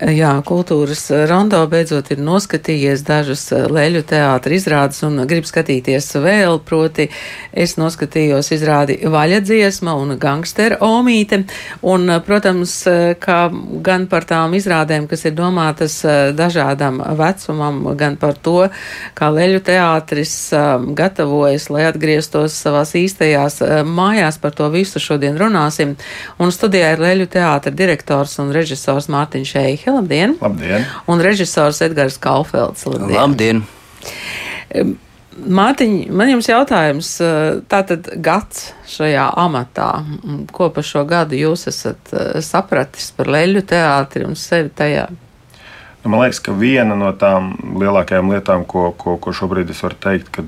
Jā, kultūras rondo beidzot ir noskatījies dažas eh, leļu teātra izrādes un grib skatīties vēl, proti es noskatījos izrādi Vaļadziesma un Gangstera Omīte, un, eh, protams, eh, kā gan par tām izrādēm, kas ir domātas dažādam vecumam, gan par to, kā leļu teātris gatavojas, lai atgrieztos savās īstajās mājās, par to visu šodien runāsim, un studijā ir leļu teātra direktors un režisors Mārtiņš Eihe. Labdien! Labdien! Un režisors Edgars Kaufelds. Labdien! labdien. Mārtiņ, man jums jautājums, tātad gads šajā amatā, ko pa šo gadu jūs esat sapratis par leļu teātri un sevi tajā? Nu, man liekas, ka viena no tām lielākajām lietām, ko, ko, ko šobrīd es varu teikt, ka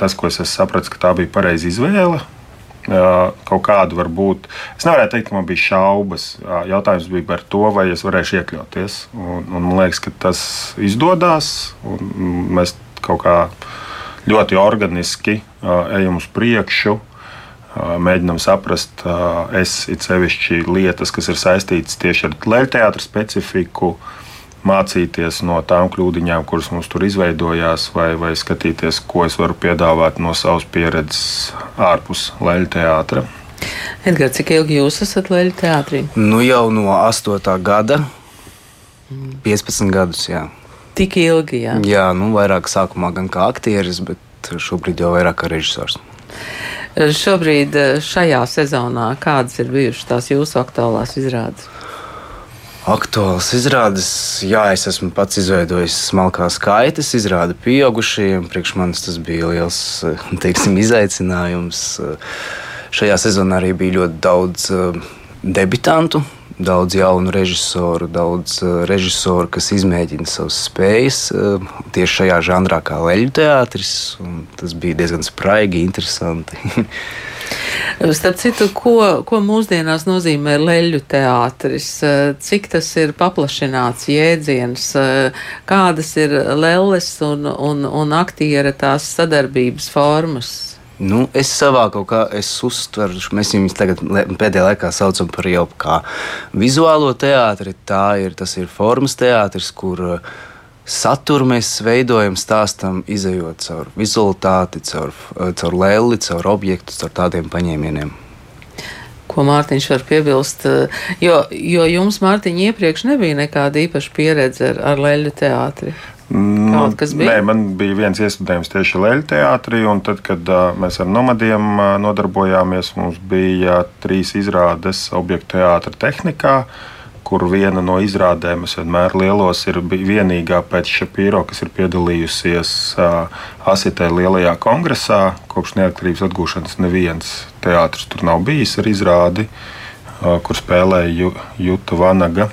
tas, ko es esmu sapratis, ka tā bija pareiza izvēle, kaut kādu varbūt. Es nevarētu teikt, ka man bija šaubas. Jautājums bija par to, vai es varēšu iekļauties. Un, un man liekas, ka tas izdodas. Mēs kaut kā ļoti organiski ejam uz priekšu. Mēģinām saprast, es it sevišķi lietas, kas ir saistītas tieši ar leļu teātra specifiku, uh, mācīties no tām kļūdiņām, kuras mums tur izveidojās, vai, vai skatīties, ko es varu piedāvāt no savas pieredzes ārpus leļu teātra. Edgars, cik ilgi jūs esat leļu teātrī? Nu, jau no 8. gada, 15 gadus. Jā. Tik ilgi, jā. Jā, nu, vairāk sākumā gan kā aktieris, bet šobrīd jau vairāk kā režisors. Šobrīd, šajā sezonā, kādas ir bijušas tās jūsu aktuālās izrādes? Aktuāls izrādes, jā, es esmu pats izveidojis smalkās kaitas, izrādi pieaugušajiem. Priekš manis tas bija liels teiksim, izaicinājums. Šajā sezonā arī bija ļoti daudz eh, debitantu, daudz jaunu režisoru, daudz eh, režisoru, kas izmēģina savas spējas eh, tieši šajā žanrā, kā leļu teātris. Tas bija diezgan spraigi, interesanti. Starp citu, ko, ko mūsdienās nozīmē leļu teātris, cik tas ir paplašināts jēdziens, kādas ir lelles un, un, un aktiera tās sadarbības formas? Nu, es savā kaut kā uztveru, mēs viņus tagad pēdējā laikā saucam par jau kā vizuālo teātri. Tā ir, tas ir formas teātris, kur uh, saturu mēs veidojam, stāstam, izējot caur vizualitāti, caur, caur lēli, caur objektu, caur tādiem paņēmieniem. Ko Mārtiņš var piebilst? Jo, jo jums, Mārtiņ, iepriekš nebija nekāda īpaša pieredze ar, ar leļu teātri. Nu, nē, man bija viens iestudējums tieši Leļu teātrī, un tad, kad uh, mēs ar nomadiem uh, nodarbojāmies, mums bija trīs izrādes objektu teātra tehnikā. Uh, kur viena no izrādēm es vienmēr lielos ir vienīgā pēc Šapīro, kas ir piedalījusies Asitē lielajā kongresā. Kopš neatkarības atgūšanas neviens teātris tur nav bijis ar izrādi, kur spēlēja Juta Vanaga.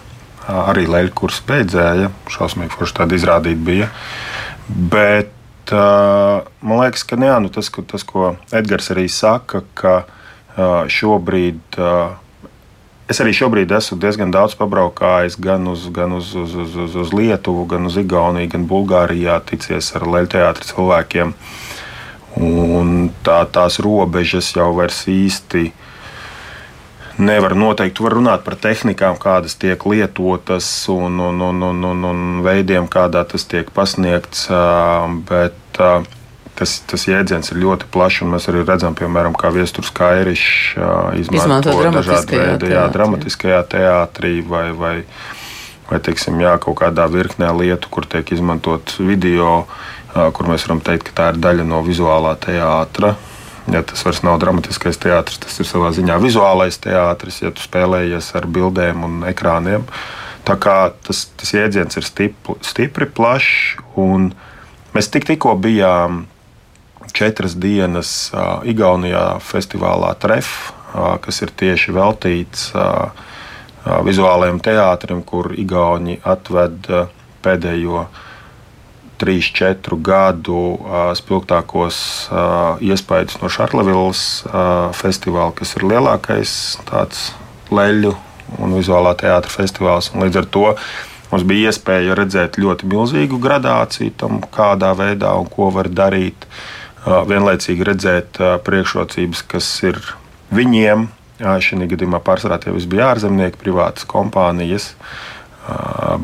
Arī Leļķa kursa beidzēja, šausmīgi forši tāda izrādīta bija. Bet man liekas, ka jā, nu tas, ko, tas, ko Edgars arī saka, ka šobrīd Es arī šobrīd esmu diezgan daudz pabraukājis gan uz, gan uz, uz, uz, uz, uz Lietuvu, gan uz Igauniju, gan Bulgārijā, ticies ar leļteātra cilvēkiem. Un tā, tās robežas jau vairs īsti nevar noteikt. Tu vari runāt par tehnikām, kādas tiek lietotas, un, un, un, un, un, un veidiem, kādā tas tiek pasniegts. Bet tas, tas jēdziens ir ļoti plašs, un mēs arī redzam, piemēram, kā viesturs Kairišs izmanto, dažādu veidu jā, dramatiskajā teātrī vai, vai, vai teiksim, jā, kaut kādā virknē lietu, kur tiek izmantot video, kur mēs varam teikt, ka tā ir daļa no vizuālā teātra. Ja tas vairs nav dramatiskais teātris, tas ir savā ziņā vizuālais teātris, ja tu spēlējies ar bildēm un ekrāniem. Tā kā tas, tas jēdziens ir stipri, stipri plašs, un mēs tik, tikko bijām četras dienas Igaunijā festivālā Tref, kas ir tieši veltīts vizuālajiem teātrim, kur Igauni atved pēdējo 3-4 gadu spilgtākos iespaidus no Šarlavilas festivāla, kas ir lielākais tāds leļu un vizuālā teātra festivāls. Un līdz ar to mums bija iespēja redzēt ļoti milzīgu gradāciju tam, kādā veidā un ko var darīt. Uh, vienlaicīgi redzēt priekšrocības, kas ir viņiem, Šī gadījumā pārsvarā tie visi bija ārzemnieki, privātas kompānijas.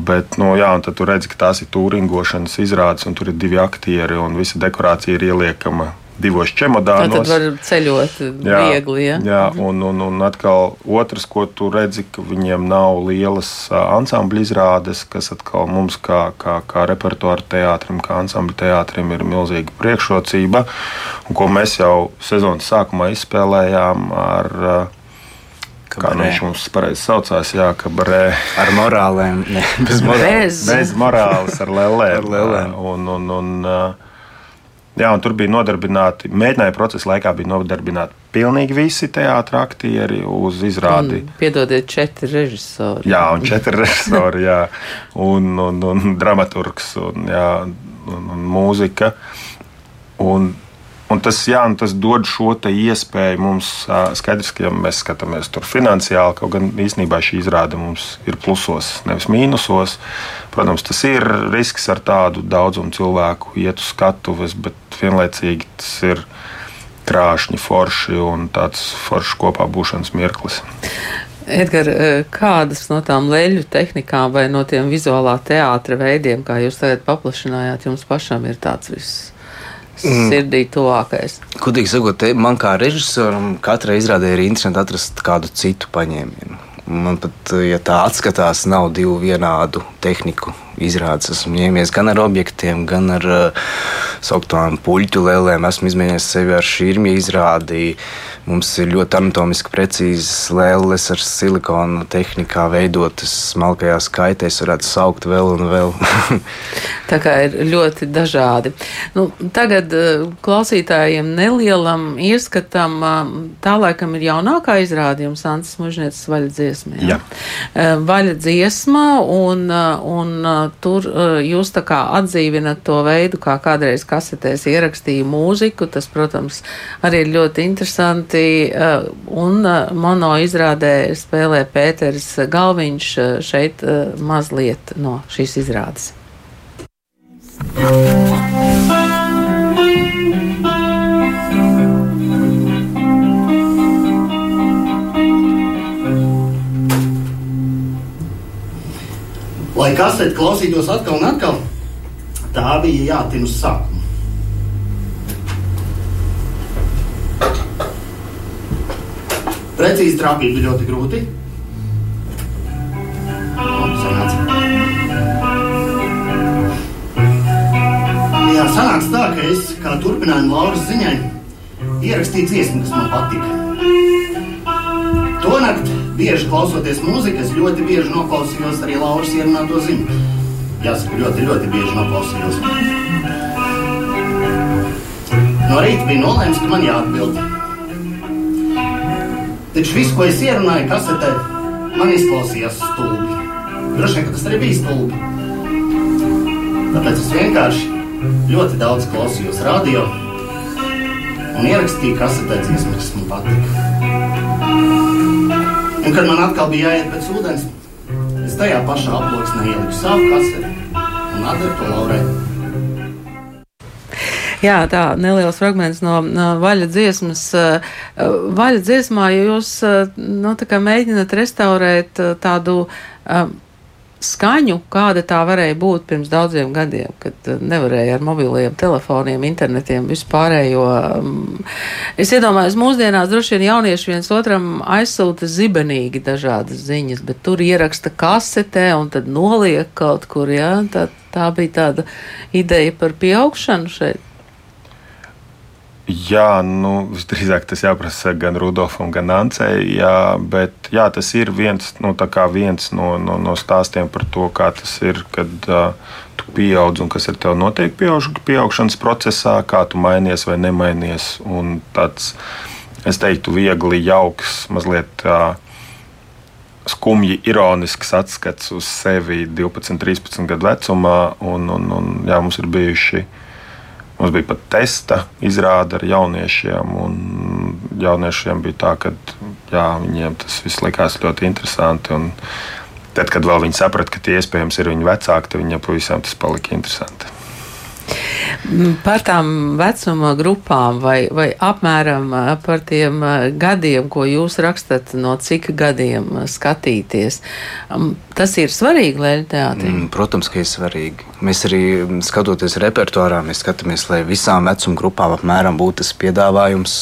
Bet, nu, jā, un tad tu redzi, ka tās ir tūringošanas izrādes, un tur ir divi aktieri, un visa dekorācija ir ieliekama divos čemodānos. Tad var ceļot jā, viegli. Ja? Jā, mhm. un, un, un atkal otrs, ko tu redzi, ka viņiem nav lielas ansambļu izrādes, kas atkal mums kā, kā, kā repertuāra teātrim, kā ansambļu teātrim ir milzīga priekšrocība, un ko mēs jau sezonas sākumā izspēlējām ar Kā nu viņš mums pareizi saucās, jā, kabarē. Ar morālēm, ne, bez morāles. Bez, bez morāles, ar lēlēm. ar lēlēm. Un, un, un, uh, Jā, tur bija nodarbināti, mēģinājuma procesa laikā bija nodarbināti pilnīgi visi teātris aktieri uz izrādi. Un, piedodiet, četri režisori. Jā, un četri režisori, jā, un, un, un dramaturgs, un, jā, un, un mūzika. Un, Un tas, jā, un tas dod šo iespēju mums. Skaidrs, ka ja mēs skatāmies tur finansiāli, kaut gan īstenībā šī izrāde mums ir plusos, nevis mīnusos. Protams, tas ir risks ar tādu daudzumu cilvēku iet uz skatuves, bet vienlaicīgi tas ir krāšņi, forši un tāds foršs kopā būšanas mirklis. Edgars, kādas no tām leļu tehnikām vai no tiem vizuālā teātra veidiem, kā jūs tagad paplašinājāt, jums pašam ir tāds viss? Mm. sirdī tuvākais. Kudīgi sakot, man kā režisoram katrai izrādē ir interesanti atrast kādu citu paņēmienu. Man pat, ja tā atskatās, nav divu vienādu tehniku izrādes. Esmu ņēmies gan ar objektiem, gan ar uh, sauktām puļķu lēlēm. Esmu izmēģinājis sevi ar šīm izrādījumiem Mums ir ļoti anatomiski precīzas lēles ar silikona tehnikā veidotas smalkajās kaitēs, varētu saukt vēl un vēl. Tā kā ir ļoti dažādi. Nu, tagad eh, klausītājiem nelielam ieskatam, eh, tā laikam ir jaunākā izrādījuma Santas Mužnieces vaļa dziesma. Jā. Eh, vaļa dziesma, un, un tur jūs tā kā atdzīvinat to veidu, kā kādreiz kasetēs ierakstīja mūziku. Tas, protams, arī ir ļoti interesanti. Uh, un uh, mono izrādē spēlē Pēters Galviņš šeit mazliet no šīs izrādes. Lai kasete klausītos atkal un atkal, tā bija jātin uz sākumu. Precīzi trāpīt bija ļoti grūti. Jā, sanāca tā, ka es kā turpinājumu Lauras ziņai ierakstīju dziesmu, kas man patika. Bieži klausoties mūziku, es ļoti bieži noklausījos arī Lauras ierunāto ziņu. Jāsaka, ļoti, ļoti bieži noklausījos. No rīta bija nolēmts, ka man jāatbild. Taču viss, ko es ierunāju kasetē, man izklausījās stulbi. Droši vien, ka tas arī bija stulbi. Tāpēc es vienkārši ļoti daudz klausījos radio un ierakstīju kasetē dziesmu, kas man patika. Un, kad man atkal bija jāiet pēc ūdens, es tajā pašā aploksnē ieliku savu kaseti un atdevu to Laurai. Jā, tā neliels fragments no, no vaļa dziesmas. Eh, vaļa dziesmā jūs eh, nu, mēģināt restaurēt eh, tādu skaņu, kāda tā varēja būt pirms daudziem gadiem, kad nevarēja ar mobiliem telefoniem, internetiem vispārējo. Mm, es iedomājos, mūsdienās droši vien jaunieši viens otram aizsūta zibenīgi dažādas ziņas, bet tur ieraksta kasetē un tad noliek kaut kur, jā, tā, tā bija tāda ideja par pieaugšanu šeit. Jā, nu, visdrīzāk tas jāprasa gan Rudolfam, gan Ancei. Jā, bet jā, tas ir viens, nu, viens no, no, no stāstiem par to, kā tas ir, kad uh, tu pieaug un kas ar tevi notiek pieaug, pieaugšanas procesā, kā tu mainies vai nemainies. Un tāds, es teiktu, viegli jauks, mazliet. Uh, skumji, ironisks atskats uz sevi 12, 13 gadu vecumā. Un, un, un, jā, mums ir bijuši uh, Mums bija pat testa izrāde ar jauniešiem, un jauniešiem bija tā, ka jā, viņiem tas viss likās ļoti interesanti. Un tad, kad viņi saprata, ka tie iespējams ir viņu vecāki, tad viņiem pavisam tas palika interesanti. Par tām vecuma grupām vai, vai apmēram par tiem gadiem, ko jūs rakstat, no cik gadiem skatīties. Tas ir svarīgi Lēļa teātrī? Mm, protams, ka ir svarīgi. Mēs arī skatoties repertuārā, mēs skatāmies, lai visām vecuma grupām apmēram būtu tas piedāvājums.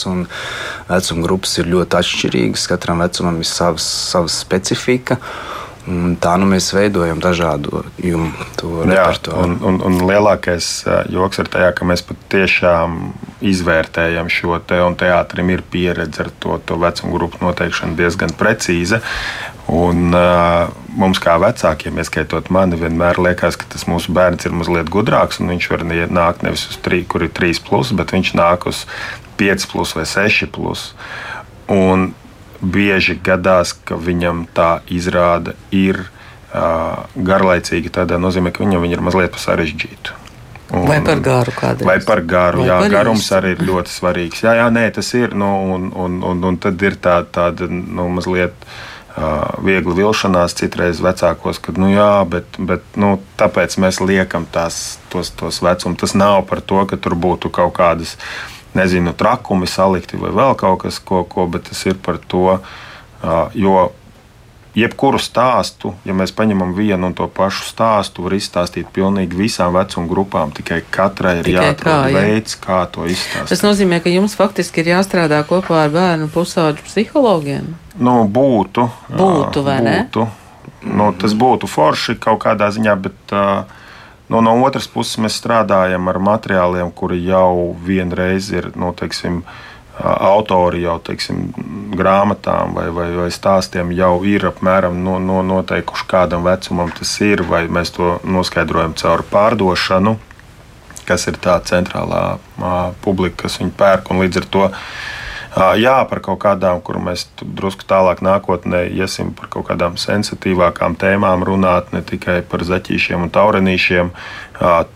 Vecuma grupas ir ļoti atšķirīgas, katram vecumam ir savs, savs specifika. Un tā nu mēs veidojam dažādu repertuāru. Un, un, un lielākais joks ir tajā, ka mēs patiešām izvērtējam šo te, un teātrim ir pieredze ar to, to vecumu grupu noteikšanu diezgan precīza. Un, uh, mums, kā vecākiem, ieskaitot mani, vienmēr liekas, ka tas mūsu bērns ir mazliet gudrāks. Viņš var nākt nevis uz 3, kur ir 3, plus, bet viņš nāk uz 5 plus vai 6. Plus. Un bieži gadās, ka viņam tā izrāde ir uh, garlaicīga. Tādā nozīmē, ka viņam viņa ir mazliet pa sarežģītu. Un, vai par garu kādreiz? Vai par garu, vai jā, par garums arī ir ļoti svarīgs. Jā, jā, nē, tas ir, nu, un, un, un, un tad ir tā, tāda, nu, mazliet uh, viegla vilšanās citreiz vecākos, kad, nu, jā, bet, bet nu, tāpēc mēs liekam tās, tos, tos vecumus. Tas nav par to, ka tur būtu kaut kādas nezinu, trakumi salikti vai vēl kaut kas, ko, ko bet tas ir par to, jo jebkuru stāstu, ja mēs paņemam vienu un to pašu stāstu, var izstāstīt pilnīgi visām vecuma grupām. Tikai katrai ir tikai jāatrod kā, jā. veids, kā to izstāstīt. Tas nozīmē, ka jums faktiski ir jāstrādā kopā ar bērnu pusauģu psihologiem. Nu, būtu. Būtu, vai būtu. ne? Nu, tas būtu forši kaut kādā ziņā, bet uh, No, no otras puses, mēs strādājam ar materiāliem, kuri jau vienreiz ir nu, teiksim, autori jau teiksim, grāmatām vai, vai, vai stāstiem jau ir apmēram no, no noteikuši, kādam vecumam tas ir, vai mēs to noskaidrojam caur pārdošanu, kas ir tā centrālā publika, kas viņu pērk un līdz ar to Jā, par kaut kādām, kur mēs drusku tālāk nākotnē iesim par kaut kādām sensitīvākām tēmām runāt, ne tikai par zaķīšiem un taurenīšiem.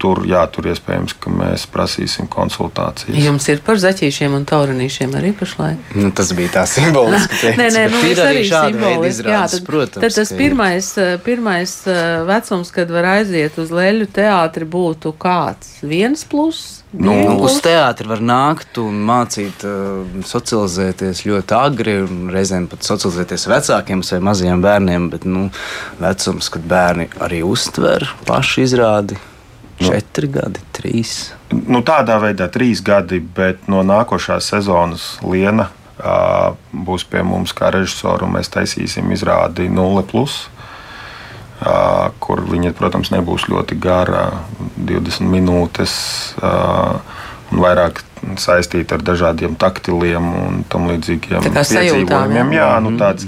Tur, jā, tur iespējams, ka mēs prasīsim konsultācijas. Jums ir par zaķīšiem un taurenīšiem arī pašlaik? Nu, tas bija tā simboliski. nē, nē, nu, ir arī simboliski. Jā, tad, protams, tad tas pirmais, pirmais vecums, kad var aiziet uz leļu teātri, būtu kāds? Viens plus? Nu, uz teātri var nākt un mācīt, uh, socializēties ļoti agri, un reizēm pat socializēties vecākiem vai maziem bērniem. Bet nu, vecums, kad bērni arī uztver pašu izrādi, nu. četri gadi, trīs. Nu, tādā veidā trīs gadi, bet no nākošās sezonas Liena uh, būs pie mums kā režisora, un mēs taisīsim izrādi 0 kur viņa, protams, nebūs ļoti gara, 20 minūtes un vairāk saistīta ar dažādiem taktiliem un tam līdzīgiem Tā piedzīvojumiem. Jā, nu, tāds,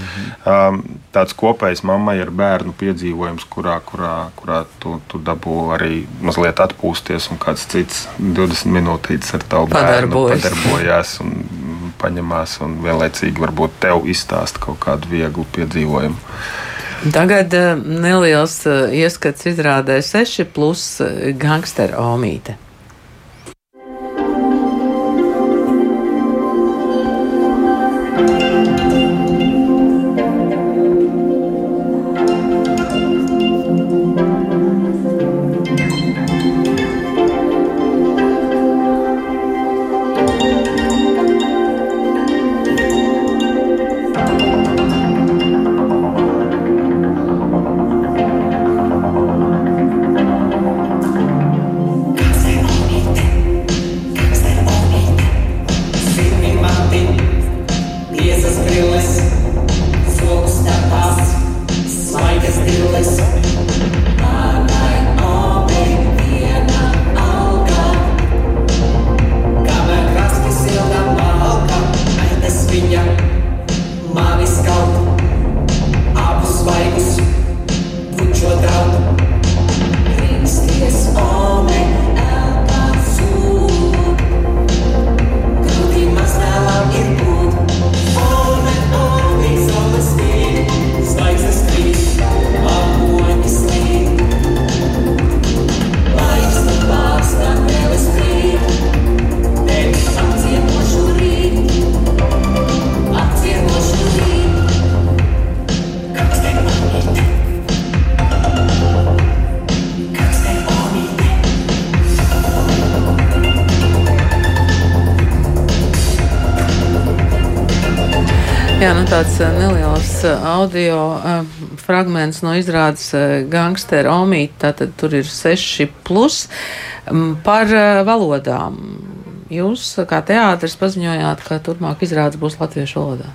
tāds kopējs mammai ar bērnu piedzīvojums, kurā, kurā, kurā tu, tu dabū arī mazliet atpūsties, un kāds cits 20 minūtītes ar tavu bērnu padarbojās un paņemās un vienlaicīgi varbūt tev izstāst kaut kādu vieglu piedzīvojumu. Tagad eh, neliels eh, ieskats izrādē 6 plus eh, gangsteru omīte. Jā, nu tāds eh, neliels eh, audio uh, fragments no izrādes uh, gangstera omīta, tātad tur ir 6 plus par uh, valodām. Jūs kā teātris paziņojāt, ka turpmāk izrādes būs latviešu valodā.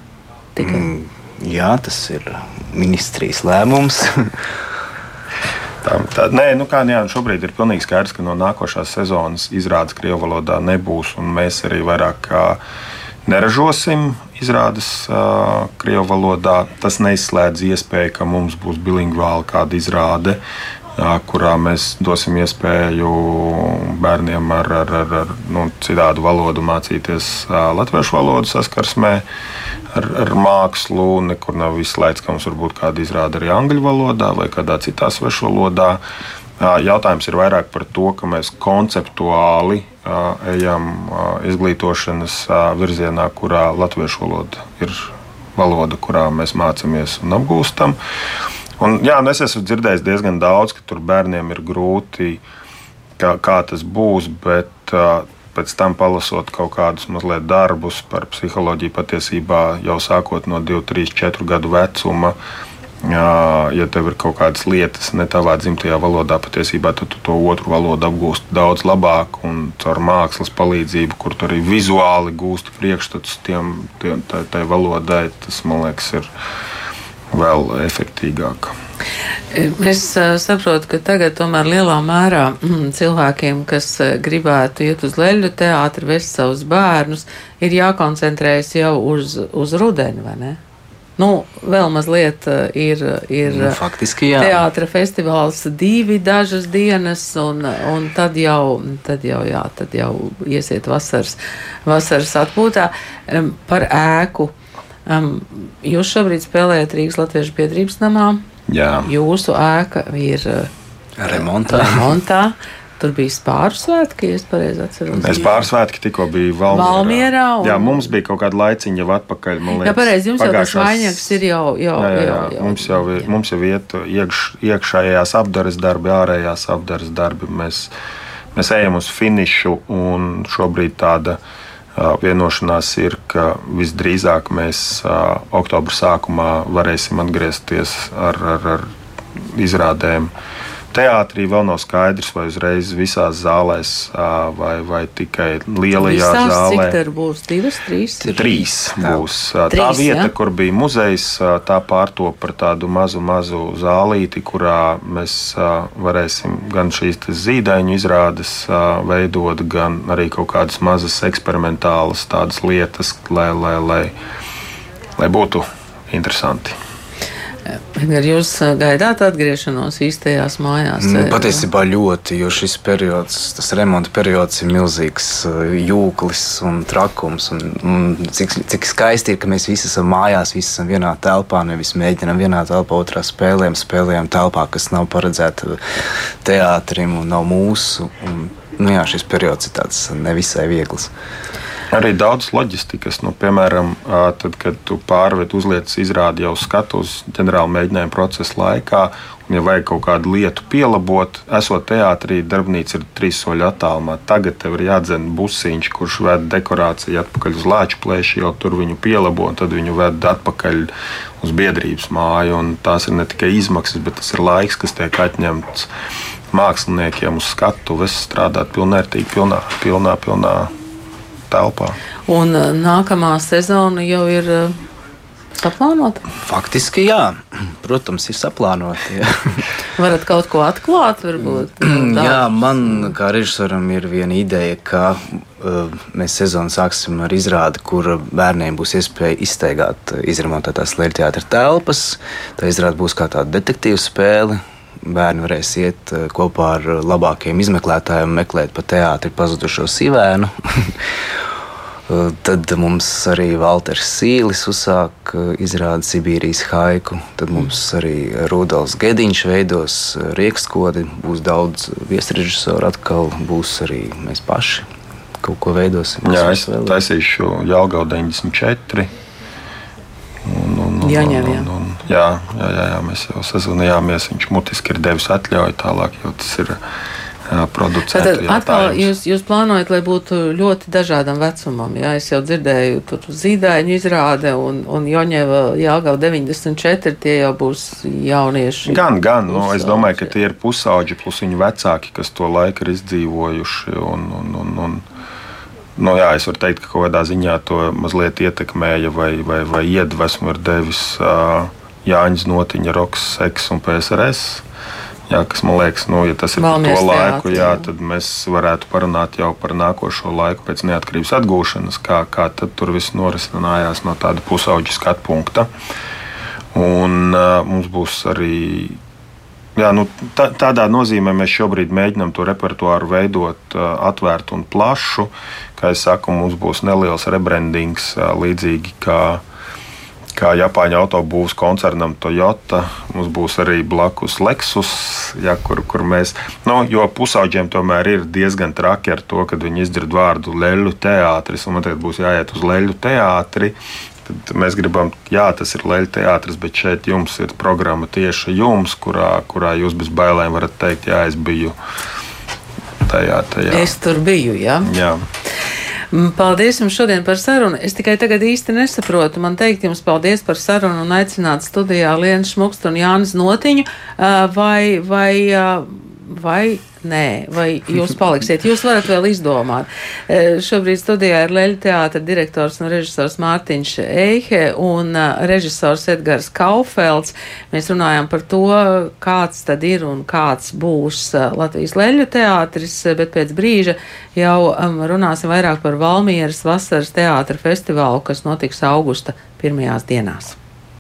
Tikai. Mm, jā, tas ir ministrijas lēmums. Tā, tā, nē, nu kā jā, šobrīd ir pilnīgi skaidrs, ka no nākošās sezonas izrādes Krievijas valodā nebūs. Mēs arī vairāk neražosim izrādes uh, Krievijas valodā. Tas neizslēdz iespēju, ka mums būs bilingvāli kāda izrāde. Uh, kurā mēs dosim iespēju bērniem ar, ar, ar, ar nu, citādu valodu mācīties uh, latviešu valodu saskarsmē. Uh, ar, ar mākslu. Nekur nav izslēgts, ka mums var būt kāda izrāde arī angļu valodā vai kādā citā svešu valodā. Jautājums ir vairāk par to, ka mēs konceptuāli ejam izglītošanas virzienā, kurā latviešu valoda ir valoda, kurā mēs mācāmies un apgūstam. Un, jā, es esmu dzirdējis diezgan daudz, ka tur bērniem ir grūti, kā, kā tas būs, bet pēc tam palasot kaut kādus mazliet darbus par psiholoģiju, patiesībā jau sākot no 2, 3, 4 gadu vecuma. Ja tev ir kaut kādas lietas ne tavā dzimtajā valodā, patiesībā tad tu to otru valodu apgūsti daudz labāk un caur mākslas palīdzību, kur tu arī vizuāli gūsti priekšstats tiem, tiem, tai, tai valodai, tas man liekas ir vēl efektīvāk. Es saprotu, ka tagad tomēr lielā mērā mm, cilvēkiem, kas gribētu iet uz leļu teātri, vest savus bērnus, ir jākoncentrējas jau uz, uz rudeni, vai ne? Nu, vēl mazliet ir, ir nu, faktiski, jā. teātra festivāls divi dažas dienas, un, un tad, jau, tad, jau, jā, tad jau iesiet vasaras, vasaras atpūtā par ēku. Jūs šobrīd spēlējat Rīgas Latviešu biedrības namā. Jā. Jūsu ēka ir eh, remontā. remontā. Tur bija pārsvētki, ja es pareizi atceros. Mēs pārsvētki tikko bija Valmierā. Valmierā un... Jā, mums bija kaut kāda laiciņa jau atpakaļ. Liekas, jā, pareizi, jums pagājušās... jau tas vainags ir jau, jau, jā, jā, jā. jau, jau. Mums jau, ir, mums jau iet iekš, iekšējās apdares darbi, ārējās apdares darbi. Mēs, mēs ejam uz finišu un šobrīd tāda. Uh, Vienošanās ir, ka visdrīzāk mēs oktobra sākumā varēsim atgriezties ar, ar, ar izrādēm teātrī vēl nav skaidrs, vai uzreiz visās zālēs, vai, vai tikai lielajā Visās, zālē. Cik tur būs divas, trīs? Trīs būs. Tā trīs, vieta, ja? kur bija muzejs, tā pārtop par tādu mazu, mazu zālīti, kurā mēs varēsim gan šīs zīdaiņu izrādes veidot, gan arī kaut kādas mazas eksperimentālas tādas lietas, lai, lai, lai, lai būtu interesanti. Ar jūs gaidāt atgriešanos īstajās mājās? Nu, patiesībā ļoti, jo šis periods, tas remonta periods ir milzīgs jūklis un trakums. Un, un cik, cik skaisti ir, ka mēs visi esam mājās, visi esam vienā telpā, nevis mēģinām vienā telpā, otrā spēlēm, spēlējam telpā, kas nav paredzēta teātrim un nav mūsu. Un, nu jā, šis periods ir tāds nevisai viegls. Arī daudz loģistikas, nu, piemēram, tad, kad tu pārved uzlietas izrādi jau skatu uz ģenerāla mēģinājuma procesa laikā, un, ja vajag kaut kādu lietu pielabot, esot teātrī, darbnīca ir trīs soļu attālumā. Tagad tev ir jādzen busiņš, kurš ved dekorāciju atpakaļ uz lāču plēši, jau tur viņu pielabo, un tad viņu ved atpakaļ uz biedrības māju. Tās ir ne tikai izmaksas, bet tas ir laiks, kas tiek atņemts māksliniekiem uz skatuves, strādāt pilnvērtīgi, pilnā, pilnā, pilnā telpā. Un uh, nākamā sezona jau ir. Uh, saplānota? Faktiski, jā. Protams, ir saplānota. Varat kaut ko atklāt, varbūt? jā, man kā režisoram ir viena ideja, ka uh, mēs sezonu sāksim ar izrādi, kur bērniem būs iespēja iztaigāt izremontētās lēļu teātra telpas. Tā izrāde būs kā tāda detektīva spēle. Bērni varēs iet uh, kopā ar labākajiem izmeklētājiem, meklēt pa teātri pazudušo sivēnu. Eh, tad mums arī Walters Sīlis uzsāk eh, izrādi Sibīrijas haiku. Tad mums arī Rudolfs Gediņš veidos eh, riekskodi. Būs daudz viesrežisoru atkal, būs arī mēs paši kaut ko veidosim. Jā, es taisīšu Jālgau 94. Un, un, un, Jāņem, jā. Un, un, jā, jā, jā, jā, mēs jau sazvanījāmies. Viņš mutiski ir devis atļauju tālāk, jo tas ir. Tad atkal jūs, jūs plānojat, lai būtu ļoti dažādam vecumam. Jā, es jau dzirdēju, tur zīdaiņu izrāde un, un Joņeva Jāgau 94, tie jau būs jaunieši. Gan, gan. Nu, es domāju, ka tie ir pusauģi plus viņu vecāki, kas to laiku ir izdzīvojuši. Un, un, un, un, Nu, jā, es varu teikt, ka kaut kādā ziņā to mazliet ietekmēja vai, vai, vai iedvesmu ir devis uh, Jāņas Notiņa, Roks, Seks un PSRS. Jā, kas man liekas, nu, ja tas ir Valmies par to laiku, jā, tad mēs varētu parunāt jau par nākošo laiku pēc neatkarības atgūšanas, kā, kā tur viss norisinājās no tāda pusauģa skatu punkta. Un uh, mums būs arī. Jā, nu, tā, tādā nozīmē mēs šobrīd mēģinām to repertuāru veidot atvērtu un plašu. Kā jau saku, mums būs neliels rebrandings, līdzīgi kā kā Japāņu autobūvas koncernam Toyota. Mums būs arī blakus Lexus, ja, kur, kur mēs. Nu, jo pusauģiem tomēr ir diezgan traki ar to, kad viņi izdzird vārdu leļu teātris, un man tagad būs jāiet uz leļu teātri. Tad mēs gribam, jā, tas ir leļu teātris, bet šeit jums ir programma tieši jums, kurā, kurā jūs bez bailēm varat teikt, jā, es biju tajā. tajā. Es tur biju, jā. jā. Mm, Paldies jums šodien par sarunu. Es tikai tagad īsti nesaprotu. Man teikt jums paldies par sarunu un aicināt studijā Lienas Šmukstu un Jānis Notiņu. Uh, Vai, vai, uh, vai nē, vai jūs paliksiet? Jūs varat vēl izdomāt. Uh, Šobrīd studijā ir Leļa teātra direktors un režisors Mārtiņš Eihe un uh, režisors Edgars Kaufelds. Mēs runājam par to, kāds tad ir un kāds būs uh, Latvijas Leļu teātris, bet pēc brīža jau um, runāsim vairāk par Valmieras vasaras teātra festivālu, kas notiks augusta pirmajās dienās.